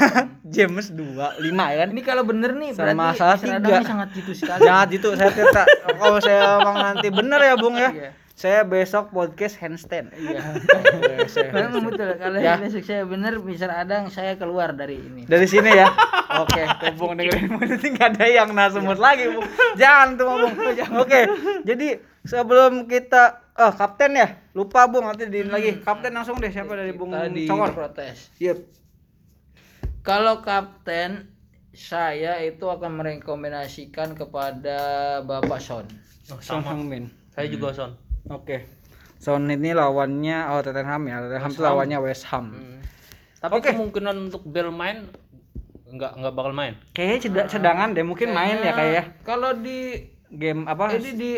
James 2, 5 ya kan? Ini kalau bener nih Sama berarti salah tiga. Ini sangat gitu sekali. Jangan gitu saya tidak kalau saya emang nanti bener ya Bung ya. Iya. Saya besok podcast handstand. Iya. Saya- Memang betul kalau Ya. besok saya bener Mr. Adang saya keluar dari ini. Dari sini ya. Oke, tuh Bung dengerin Bung nanti nggak ada yang nasumut lagi Bung. Jangan tuh Bung. Oke. Jadi sebelum kita oh kapten ya lupa Bung nanti diin lagi kapten langsung deh siapa dari Bung Tadi Congor protes. Yep. Kalau kapten saya itu akan merekomendasikan kepada Bapak Son. Oh, Son sama. Heung-min Saya juga Son. Oke. Son ini lawannya oh Tottenham ya. Tottenham itu lawannya West Ham. Hmm. Tapi kemungkinan untuk Bell main nggak nggak bakal main. Kayaknya cadangan deh mungkin main ya kayak ya. Kalau di Game apa? ini di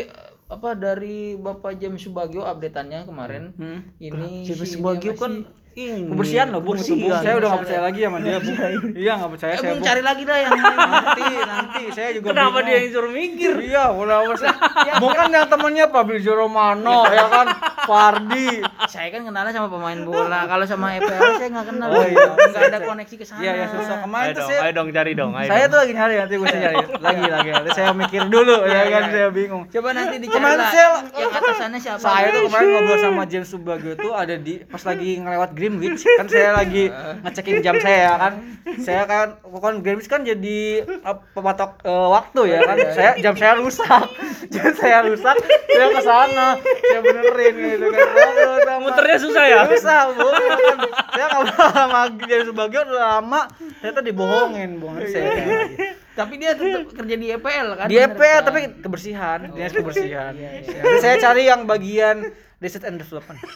apa dari Bapak James Subagio updateannya kemarin. Hmm. ini James si Subagio kan ini Kebersihan loh Bung itu Bung. Saya udah nggak percaya lagi sama dia Bung. Iya nggak percaya Eh, saya Bung cari lagi dah yang lain. Nanti nanti saya juga Kenapa bingung. dia yang suruh mikir? Iya, udah usah. Bukan yang temennya Fabrizio Romano ya kan, Fardi. saya kan kenalnya sama pemain bola. Kalau sama EPL saya nggak kenal. Oh, iya. Nggak ada koneksi ke sana. Iya, ya susah kemarin tuh saya. ayo dong cari dong. Ayo Saya dong. tuh lagi nyari nanti gue cari lagi lagi. Nanti saya mikir dulu ya kan saya bingung. Coba nanti dicari Kemarin saya- yang atasannya siapa? Saya tuh kemarin ngobrol sama James Subagio tuh ada di pas lagi ngelewat Greenwich kan saya lagi ngecekin jam saya kan. Saya kan kan Greenwich kan jadi eh, pematok eh, waktu ya kan. Saya jam saya rusak. Jam saya rusak, saya ke sana. Saya benerin gitu kan. Muternya susah ya? Susah, Bu. Kan Saya ngobrol sama James Subagio udah lama. Saya tuh dibohongin, Bung. Saya kayak gitu. Tapi dia tetap kerja di EPL kan? di EPL kan? tapi kebersihan dinas kebersihan Jadi saya cari yang bagian research and development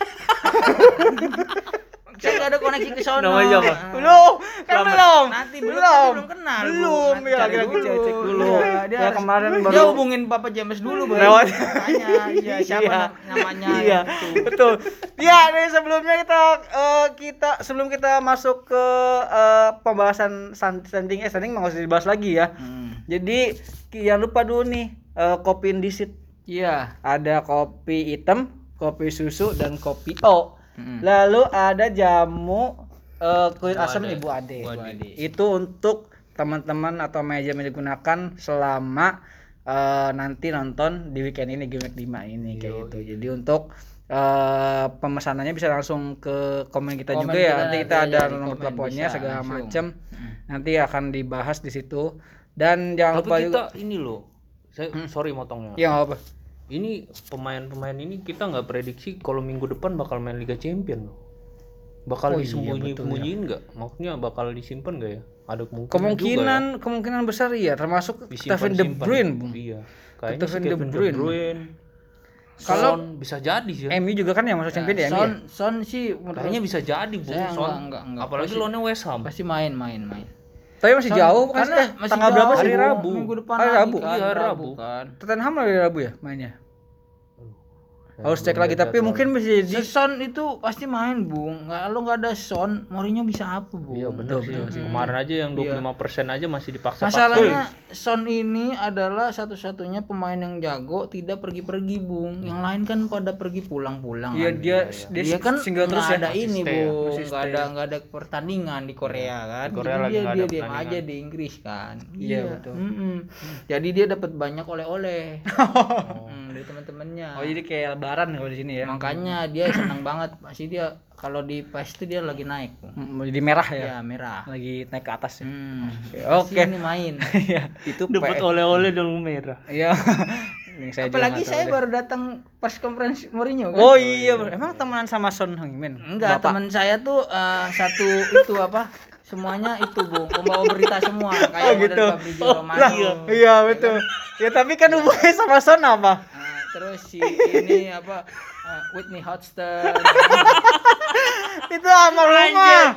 saya nggak ada koneksi ke sono. Namanya? Ah. belum kan belum Nanti belum, belum belum kenal. Belum ya lagi lagi cek cek dulu Iya, dia ya kemarin Dia baru hubungin Bapak James dulu baru. Lewat. Tanya, iya siapa Iya. na- namanya. iya gitu. betul ya dari sebelumnya kita eh, kita sebelum kita masuk ke eh, pembahasan stand- standing eh standing nggak usah dibahas lagi ya Hmm. jadi jangan lupa dulu nih eh, kopi indisit Iya. ada kopi hitam, kopi susu dan kopi O. Lalu ada jamu eh, kulit asam Ade. Ibu Ade. Ibu Ade. Itu untuk teman-teman atau meja yang digunakan selama eh, nanti nonton di weekend ini game week 5 ini kayak gitu. Jadi untuk eh, pemesanannya bisa langsung ke komen kita Komen juga ya. Nanti kita iya, ada di nomor teleponnya segala langsung. macam. Nanti akan dibahas di situ. Dan jangan Tapi lupa kita juga ini loh. Saya sorry motongnya. Iya apa. Ini pemain-pemain ini kita nggak prediksi kalau minggu depan bakal main Liga Champion loh. Bakal Oh iya, disembunyi-sembunyiin nggak? Maksudnya bakal disimpan nggak ya? Ada kemungkinan, Kemungkinan juga kemungkinan besar iya termasuk ya. Kevin De. Bruyne. Iya. Kayaknya Kevin De Bruyne. Kalau- bisa jadi sih. ya. MU juga kan yang masuk champion ya, Son, ya? Son sih Kayaknya bisa jadi Bu Son. enggak, enggak, enggak. Apalagi lawannya West Ham. pasti main main main. Tapi masih jauh kan Karena eh, masih tanggal jauh, berapa sih? Hari Bu. Rabu. Minggu depan Hari Rabu. kan, Iya, hari Rabu Rabu. kan. Tottenham hari Rabu ya mainnya. Ya, Harus cek lagi tapi mungkin bisa jadi Son itu pasti main, Bung. Nggak lo nggak ada Son, Mourinho bisa apa, Bung? Iya benar sih. Kemarin aja yang 25% aja masih dipaksa Masalahnya Son ini adalah satu-satunya pemain yang jago tidak pergi-pergi, Bung. Yang lain kan pada pergi pulang-pulang. Iya kan. dia dia, dia kan single nggak terus ya. ada ini stay ya, bung nggak ada nggak ada pertandingan di Korea kan Korea Jadi lagi dia dia ada diam pertandingan. aja di Inggris kan Iya, betul. Mm-mm. jadi dia dapat banyak oleh-oleh Hmm, dari teman-temannya Oh jadi kayak lebaran kalau di sini ya. makanya dia senang banget pasti dia kalau di PES itu dia lagi naik. Mm, Jadi merah ya. ya merah Lagi naik ke atas ya. Hmm. Oke. Pasti ini main Iya, itu Dapat oleh-oleh dong merah. Iya. Ini saya Apalagi saya deh. baru datang pas conference Mourinho kan. Oh iya, bro. emang temenan sama Son Heung-min? Enggak, Bapak? teman saya tuh eh, satu itu apa? Semuanya itu, Bung. Pembawa berita semua kayak Oh gitu. Fabrizio Oh, Romano. lah, iya betul. Ya tapi kan hubungannya sama Son apa? Terus si ini apa? eh, Whitney Houston. Itu almarhumah.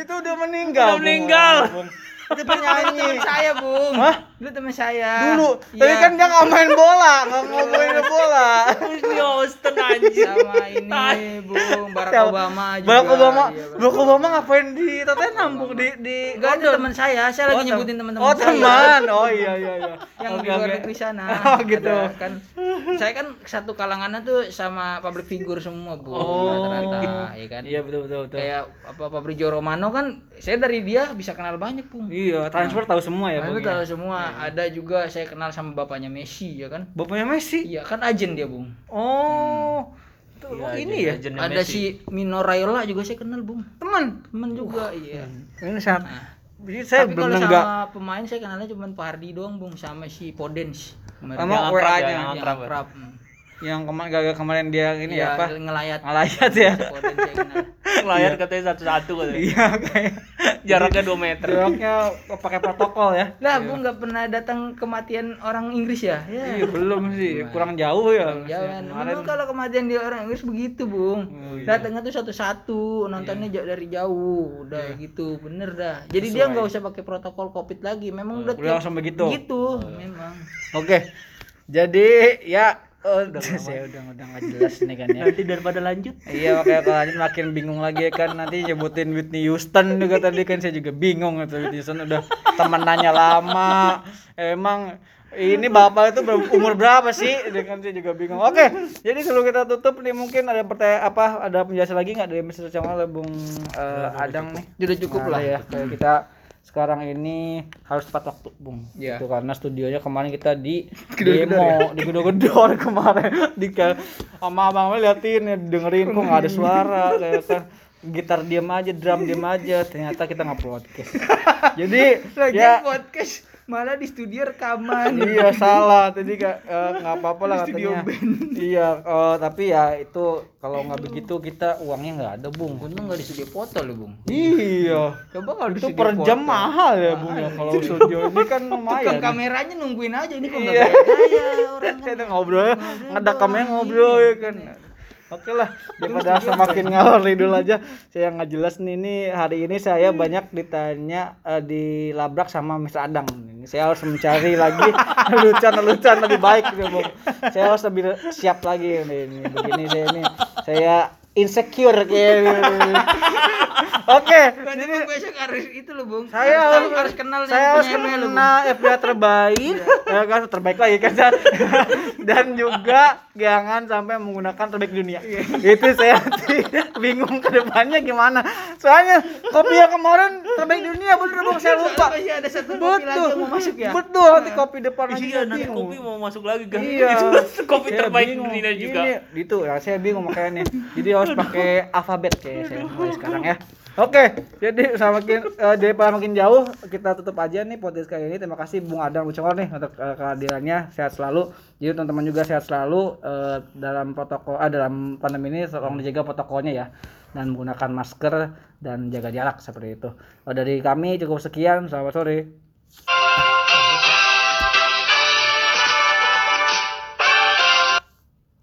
Itu udah meninggal. Udah meninggal. Bung. itu penyanyi teman saya, Bung. Hah? Itu teman saya. Dulu, tapi Iya. kan dia nggak main bola, nggak ngomongin bola. Whitney Houston anjir. sama ini, Bung. Barack Siapa? Obama juga. Barack Obama, Iya, Barack Barack Obama ngapain di Tottenham, Bung? Di di Enggak itu teman saya, saya lagi Oh, nyebutin tem- teman-teman Oh, teman. Oh iya iya iya. yang di luar negeri sana. Oh, gitu. Ada kan saya kan satu kalangannya tuh sama public figure semua, Bu. Oh. Rata-rata, ya kan. Iya betul betul betul. Kayak apa Fabrizio Romano kan saya dari dia bisa kenal banyak, Bung. Iya, transfer tahu semua ya, Aku Bung. ya? tahu semua. Ada juga saya kenal sama bapaknya Messi, ya kan. Bapaknya Messi. Iya, kan agen dia, Bung. Oh. Tuh, oh, ini ya Ada si Mino Raiola juga saya kenal, Bung. teman. Temen juga, iya. Ini sangat Nah, Jadi saya Tapi belum kalau enggak sama pemain saya kenalnya cuma Pak Hardi doang, Bung, sama si Podens. Kemarin. Sama Yang akrab WA-nya. ya, yang yang akrab ya. akrab. hmm. Yang kemarin gagal kemarin dia ini Iya, ya apa? Ngelayat. Ngalayat ya. Kenal. Layar katanya satu-satu katanya. Iya kayak Jaraknya 2 meter. Jaraknya pakai protokol ya. Lah, Bung nggak pernah datang kematian orang Inggris ya? Ya. Iya belum sih, kurang jauh ya. Jangan. Kemarin Memang kalau kematian di orang Inggris begitu, Bung. Oh, iya. Datangnya tuh satu-satu, nontonnya ja- dari jauh, udah gitu, bener dah. Jadi dia nggak usah pakai protokol Covid lagi. Memang udah udah langsung begitu. Gitu, memang. Oke. Jadi ya oh, saya udah udah nggak jelas nih kan ya. Nanti daripada lanjut. Iya makanya kalau lanjut makin bingung lagi ya kan nanti nyebutin Whitney Houston juga tadi kan saya juga bingung itu Whitney Houston udah temenannya lama emang ini bapak itu umur berapa sih dengan saya juga bingung oke jadi sebelum kita tutup nih mungkin ada pertanyaan apa ada penjelasan lagi nggak dari Mr. Oleh Bung eh, Adang nih Sudah cukup Nah, lah. ya kayak kita sekarang ini harus tepat waktu bung. Iya. itu karena studionya kemarin kita di demo di gedor-gedor kemarin. Di ke sama abang liatin ya, dengerin kok nggak ada suara kayak kan. Gitar diam aja drum diam aja ternyata kita nggak podcast jadi Lagi ya podcast malah di studio rekaman. iya salah tadi kak eh, nggak apa-apa lah katanya iya eh, tapi ya itu kalau nggak begitu kita uangnya nggak ada bung Untung nggak di studio foto lo, Bung. iya Coba kalau di itu studio per jam foto. mahal ya bung ya kalau studio ini kan Tukang lumayan kameranya nungguin aja ini kok nggak Iya. gaya orang kan. kita ngobrol ya ngedekamnya ngobrol ya kan Oke lah, daripada semakin ngalor idul aja, saya nggak jelas nih ini hari ini saya banyak ditanya eh, dilabrak sama Mr. Adang. Ini saya harus mencari lagi lelucon-lelucon lebih baik gitu. Saya harus lebih siap lagi ini begini saya ini. Saya insecure kayak Oke, Berarti Bung besok harus itu loh, Bung. saya harus, harus, harus kenal saya harus Bung. kenal FBA terbaik ya kan terbaik lagi kan dan juga jangan sampai menggunakan terbaik dunia itu saya bingung ke depannya gimana soalnya kopi yang kemarin terbaik dunia bener bang saya lupa masih ada satu kopi lagi mau masuk ya. betul nanti kopi depan lagi Iya, nanti bingung. kopi mau masuk lagi kan. Iya. Itu kopi Saya terbaik bingung. dunia juga. Ini, itu ya saya bingung makanya nih. Jadi harus pakai alfabet kayak saya mulai sekarang ya. Oke, jadi semakin eh, daripada makin jauh kita tutup aja nih podcast kali ini. Terima kasih Bung Adam Ucokor nih untuk eh, kehadirannya. Sehat selalu. Jadi teman-teman juga sehat selalu eh, dalam protokol ah, dalam pandemi ini tolong dijaga protokolnya ya dan menggunakan masker dan jaga jarak seperti itu. Oh, dari kami cukup sekian. Selamat sore.